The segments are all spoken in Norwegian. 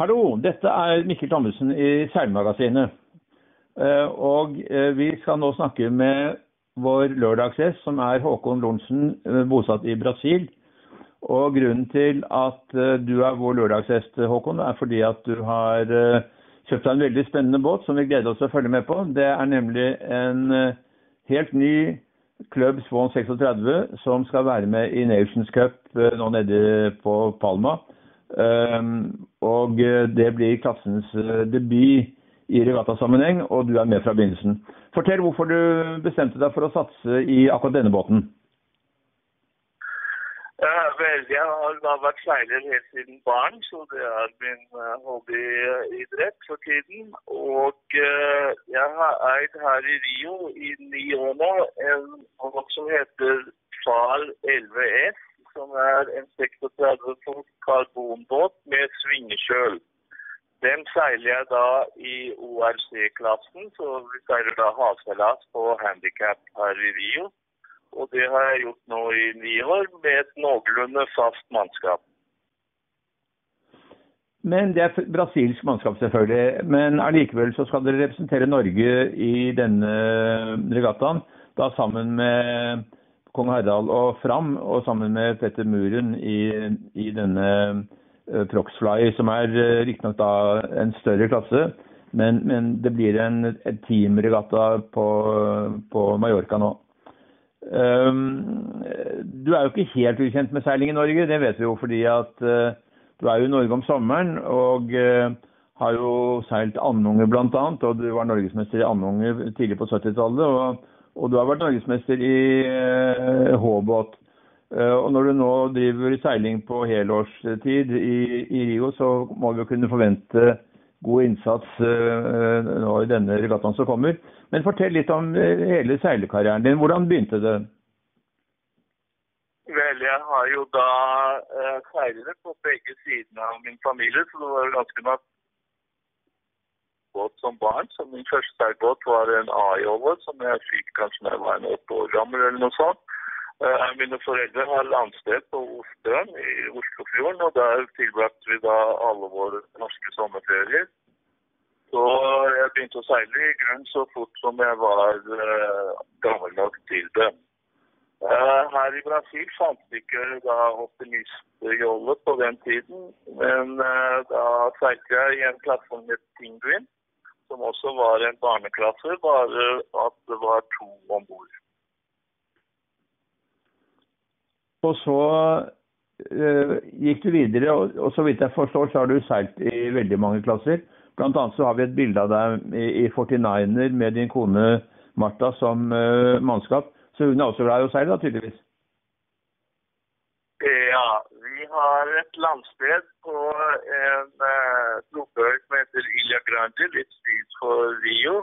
Hallo, dette er Mikkel Thommessen i Seilmagasinet. Eh, Og eh, vi skal nå snakke med vår lørdagsgjest, som er Håkon Lorentzen, eh, bosatt i Brasil. Og grunnen til at du er vår lørdagsgjest, Håkon, er fordi at du har kjøpt deg en veldig spennende båt som vi gleder oss til å følge med på. Det er nemlig en helt ny Club Swan 36 som skal være med i Nations Cup nå nede på Palma. Um, og eh, det blir klassens eh, debut i regattasammenheng, og du er med fra begynnelsen. Fortell hvorfor du bestemte deg for å satse i akkurat denne båten. Ja, vel, jeg har vært seiler helt siden barn, så det er min eh, hobbyidrett for tiden. Og jeg har eid her i Rio i ni år nå en båt som heter Fal 11S, som er en 36 fot karbonbåt med svingekjøl. Den seiler jeg da i ORC-klassen, så vi seiler da havseilas på handikap her i Rio. Og det har jeg gjort nå i ni år med et noenlunde fast mannskap. Men det er brasilsk mannskap, selvfølgelig. Men allikevel så skal dere representere Norge i denne regattaen. Da sammen med kong Harald og Fram, og sammen med Petter Muren i, i denne uh, Proxfly, som er uh, riktignok da en større klasse. Men, men det blir en, en teamregatta på, på Mallorca nå. Um, du er jo ikke helt ukjent med seiling i Norge, det vet vi jo fordi at uh, du er jo i Norge om sommeren og uh, har jo seilt andunger bl.a. Og du var norgesmester i andunger tidlig på 70-tallet. Og, og, du har vært norgesmester i eh, H-båt. og når du nå driver seiling på helårstid i, i Rio, så må vi jo kunne forvente god innsats nå i denne regattaen som kommer. Men fortell litt om hele seilerkarrieren din. Hvordan begynte det? Vel, jeg har jo da uh, seilet på begge sidene av min familie, så det var ganske nok båt som barn. Så min første seilbåt var en A-jover som jeg fikk kanskje da jeg var åtte år gammel eller noe sånt. Uh, mine foreldre har landsted på Ostøen i Oslofjorden, og der tilbrakte vi da alle våre norske sommerferier. Så jeg begynte å seile i grunn så fort som jeg var uh, gammel nok til det. Uh, her i Brasil fantes ikke da optimistjolle på den tiden, men da seilte jeg i en plattform med het Penguin, som også var en barneklasse, bare at det var to om bord. Og så uh, gikk du videre, og, og, så vidt jeg forstår, så har du seilt i veldig mange klasser. Annet så har vi et bilde av deg i, i 49er med din kone Martha som mannskap. Så hun er også glad i å seile, da, tydeligvis? Ja, har et landsted på en uh, blodbølg som heter Ilja Grande, litt syd for Rio.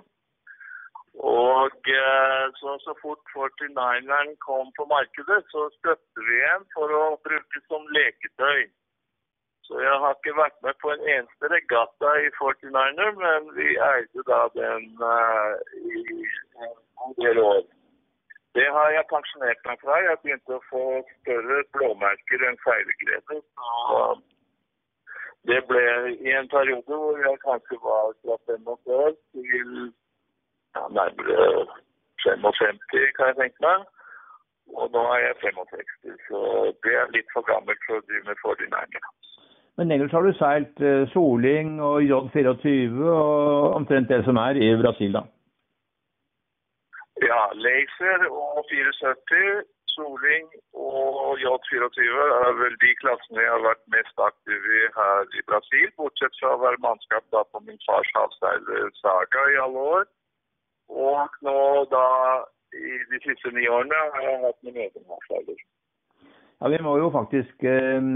Og uh, så, så fort 49eren kom på markedet, så støtte vi en for å bruke som leketøy. Så jeg har ikke vært med på en eneste regatta i 49er, men vi eide da den uh, i en del år. Det har jeg pensjonert meg fra. Jeg begynte å få større blåmerker enn feileglede. Det ble i en periode hvor jeg kanskje var fra 45 år til ja, nærmere 55, kan jeg tenke meg. Og nå er jeg 65, så det er litt for gammelt for å drive med fordinæringer. Men ellers har du seilt Soling og J24 og omtrent det som er i Brasil, da? Ja, Laser og 74, Soling og J24 er vel de klassene jeg har vært mest aktiv i her i Brasil. Bortsett fra å være mannskap da på min fars havseiler Saga i alle år. Og nå da i de siste ni årene har jeg hatt min egen havseiler. Ja, Vi må jo faktisk eh,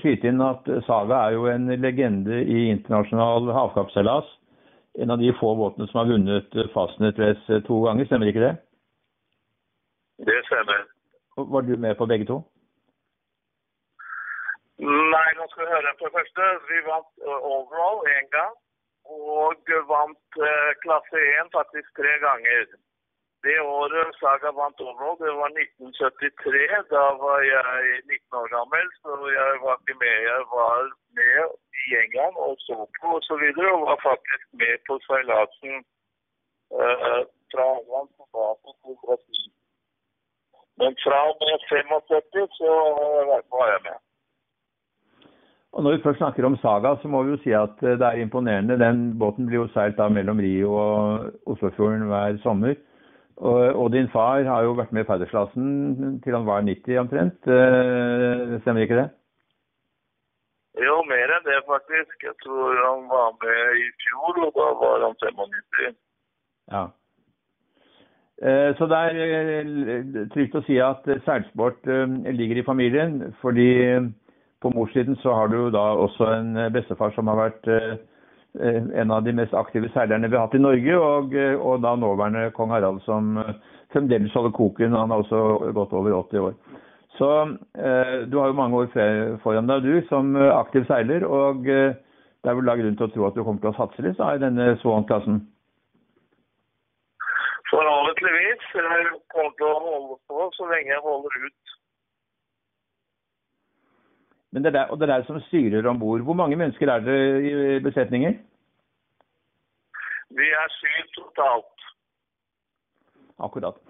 skyte inn at Saga er jo en legende i internasjonal havkappseilas en av de få båtene som har vunnet Fastnet-race to ganger, stemmer ikke det? Det stemmer. Var du med på begge to? Nei, nå skal vi høre For det første. Vi vant overall én gang. Og vant klasse 1 faktisk tre ganger. Det året Saga vant OL, det var 1973. Da var jeg 19 år gammel, så jeg var ikke med. Jeg var med i England og så på osv. Og, så videre, og var faktisk med på seilasen eh, fra England tilbake til Brasil. Men fra og med 75 så var jeg med. Og Når vi først snakker om Saga, så må vi jo si at det er imponerende. Den båten blir jo seilt da mellom Rio og Oslofjorden hver sommer. Og, og, din far har jo vært med i Færdersklassen til han var 90 omtrent. Eh, stemmer ikke det? Jo, mer enn det faktisk. Jeg tror han var med i fjor, og da var han 95. Ja. Eh, så det er eh, trygt å si at seilsport ligger i familien. fordi på morssiden så har du da også en bestefar som har vært Eh, en av de mest aktive seilerne vi har hatt i Norge, og, eh, og da nåværende kong Harald som eh, fremdeles holder koken. Han er også gått over 80 år. Så eh, du har jo mange år foran deg, du, som aktiv seiler. Og eh, det er vel da grunn til å tro at du kommer til å satse litt da, i denne Swan-klassen? Forhåpentligvis. Jeg kommer til å holde på så lenge jeg holder ut. Men det er, og det er deg som styrer om bord. Hvor mange mennesker er det i besetninger? Vi er syv totalt. Akkurat.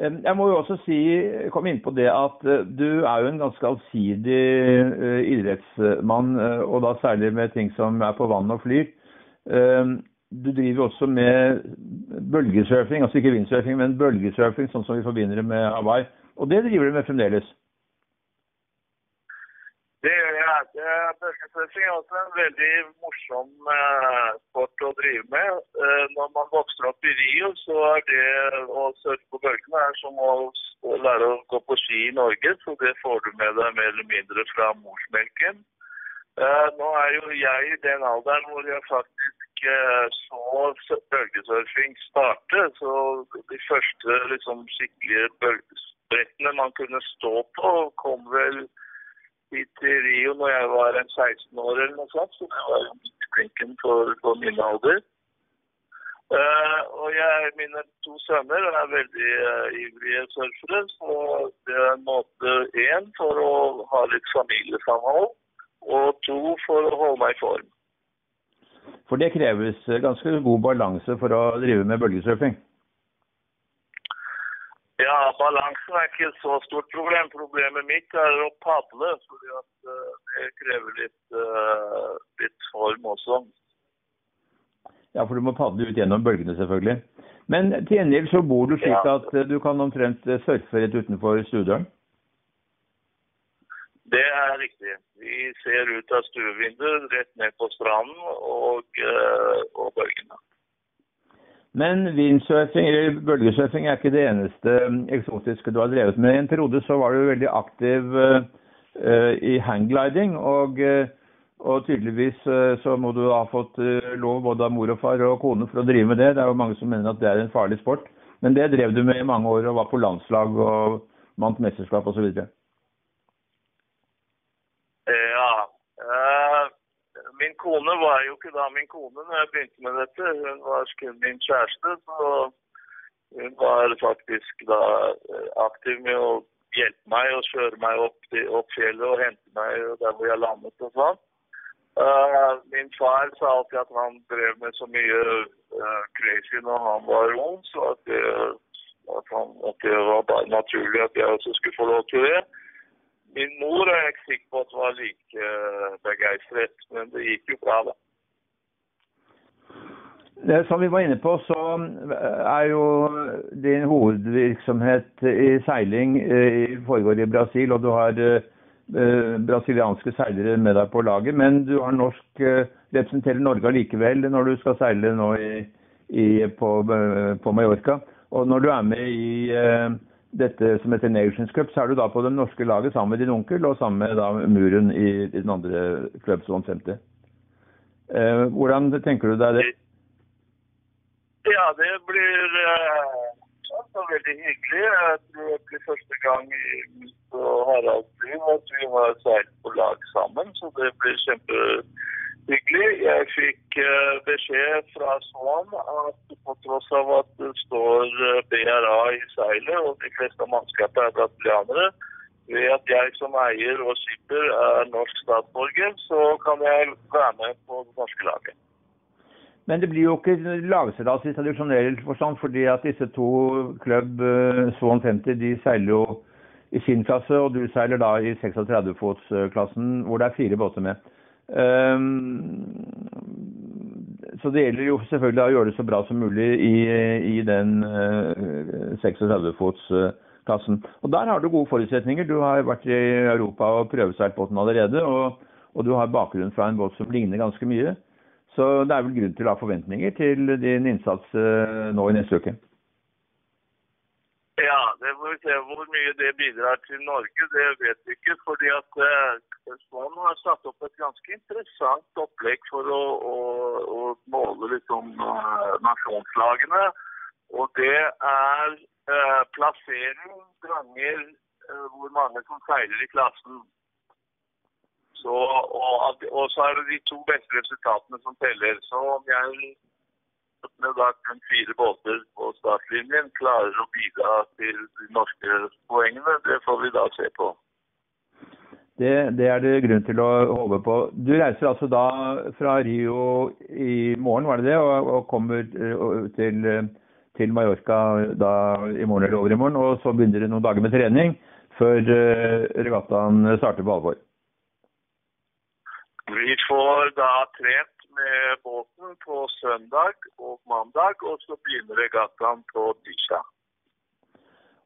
Jeg må jo også si, komme inn på det at eh, du er jo en ganske allsidig eh, idrettsmann, eh, og da særlig med ting som er på vann og flyr. Du driver også med bølgesurfing, altså ikke windsurfing, men bølgesurfing, sånn som vi forbinder det med Hawaii. Og det driver du med fremdeles? Det Bølgesurfing er også en veldig morsom eh, sport å drive med. Eh, når man vokser opp i Rio, så er det å surfe på bølgene er som å, lære å gå på ski i Norge. Så det får du med deg mer eller mindre fra morsmelken. Eh, nå er jo jeg i den alderen hvor jeg faktisk så bølgesurfing starte. Så de første liksom, skikkelige bølgesprettene man kunne stå på, kom vel hit til Rio når jeg var en 16 år eller noe sånt, så jeg var midt i blinken for, for min alder. Uh, og jeg, mine to sønner er veldig uh, ivrige surfere, så det er en måte én for å ha litt familiesamhold, og to for å holde meg i form. For det kreves ganske god balanse for å drive med bølgesurfing? Balansen er ikke så stort problem. Problemet mitt er å padle. fordi at uh, Det krever litt, uh, litt, form også. Ja, for du må padle ut gjennom bølgene, selvfølgelig. Men til gjengjeld så bor du slik ja. at du kan omtrent surfe rett utenfor stuedøren? Det er riktig. Vi ser ut av stuevinduet rett ned på stranden og, og bølgene. Men windsurfing eller bølgesurfing er ikke det eneste um, eksotiske du har drevet med. I en periode så var du veldig aktiv uh, i hanggliding, og, uh, og tydeligvis uh, så må du ha fått lov både av mor og far og kone for å drive med det. Det er jo mange som mener at det er en farlig sport. Men det drev du med i mange år og var på landslag og vant mesterskap osv. Ja. Min kone var jo ikke da min kone når jeg begynte med dette. Hun var min kjæreste. Så hun var faktisk da eh, aktiv med å hjelpe meg og kjøre meg opp, opp fjellet og hente meg der hvor jeg landet og sånn. Uh, min far sa alltid at han drev med så mye uh, crazy når han var ung, så at det, at, han, at det var bare naturlig at jeg også skulle få lov til det. Min mor er jeg ikke sikker på at var like uh, begeistret, men det gikk jo bra, da. Som vi var inne på, så eh, er jo din hovedvirksomhet i seiling eh, foregår i Brasil, og du har brasilianske seilere med deg på laget. Men du har norsk, representerer Norge allikevel når du skal seile nå i, i, på, på Mallorca. Og når du er med i dette som heter Nations Cup, så er du da på det norske laget sammen med din onkel og sammen med da Muren i, i den andre Club som 50. Eh, hvordan tenker du deg det? Ja, det blir uh, veldig hyggelig. Det blir første gang i mitt og Haralds liv at vi har seilt på lag sammen, så det blir kjempehyggelig. Jeg fikk uh, beskjed fra Swan at på tross av at det står eh, BRA i seilet, og de fleste av mannskapet er brasilianere. Ved at jeg som eier og skipper er norsk statsborger, så kan jeg være med på det norske laget. Men det blir jo ikke lagseilas i tradisjonell forstand, fordi at disse to klubb uh, Swan 50 de seiler jo i sin klasse, og du seiler da i 36-fotsklassen, hvor det er fire båter med. Um, så det gjelder jo selvfølgelig å gjøre det så bra som mulig i, i den uh, 36-fotsklassen. Og der har du gode forutsetninger. Du har vært i Europa og prøveseilt båten allerede. Og, og, du har bakgrunn fra en båt som ligner ganske mye. Så det er vel grunn til å ha forventninger til din innsats uh, nå i neste uke. Ja, det får vi se hvor mye det bidrar til Norge. Det vet vi ikke. fordi at eh, Svan har satt opp et ganske interessant opplegg for å, å, å måle liksom, uh, nasjonslagene. Og det er eh, plassering ganger eh, hvor mange som seiler i klassen. Så, og, og, så er det de to beste resultatene som teller. Så om jeg med da kun fire båter på startlinjen klarer å bidra til de norske poengene, det får vi da se på. Det, det, er det grunn til å håpe på. Du reiser altså da fra Rio i morgen, var det det, og, og kommer eh, til, til, Mallorca da i morgen eller over i morgen. Og så begynner det noen dager med trening før uh, regattaen starter på alvor. Vi får da trent med båten på søndag og mandag, og så begynner regattaen på tirsdag.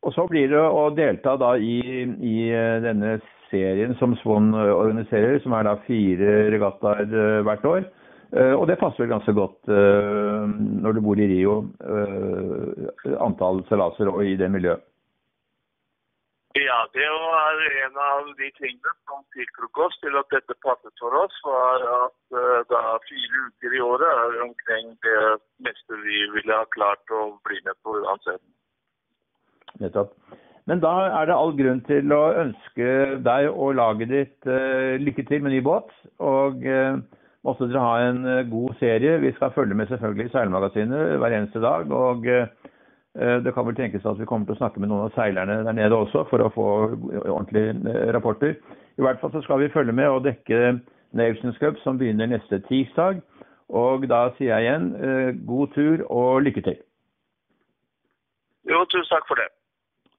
Og så blir det å delta da i, i eh, denne serien som Swan organiserer, som er da fire regattaer eh, hvert år. Eh, og det passer vel ganske godt når du bor i Rio, antall seilaser og i det miljøet. Ja, det var en av de tingene som tiltrukk oss til at dette passet for oss, var at da fire uker i året er omkring det meste vi har klart å bli med på uansett. Nettopp. Men da er det all grunn til å ønske deg og laget ditt uh, lykke til med ny båt. Og uh, måtte dere ha en god serie. Vi skal følge med selvfølgelig i Seilmagasinet hver eneste dag. og Eh, det kan vel tenkes at vi kommer til å snakke med noen av seilerne der nede også, for å få ordentlige eh, rapporter. I hvert fall så skal vi følge med og dekke Nations Cup, som begynner neste tirsdag. Og da sier jeg igjen eh, god tur og lykke til. Jo, tusen takk for det.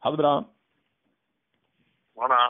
Ha det bra. Ha det.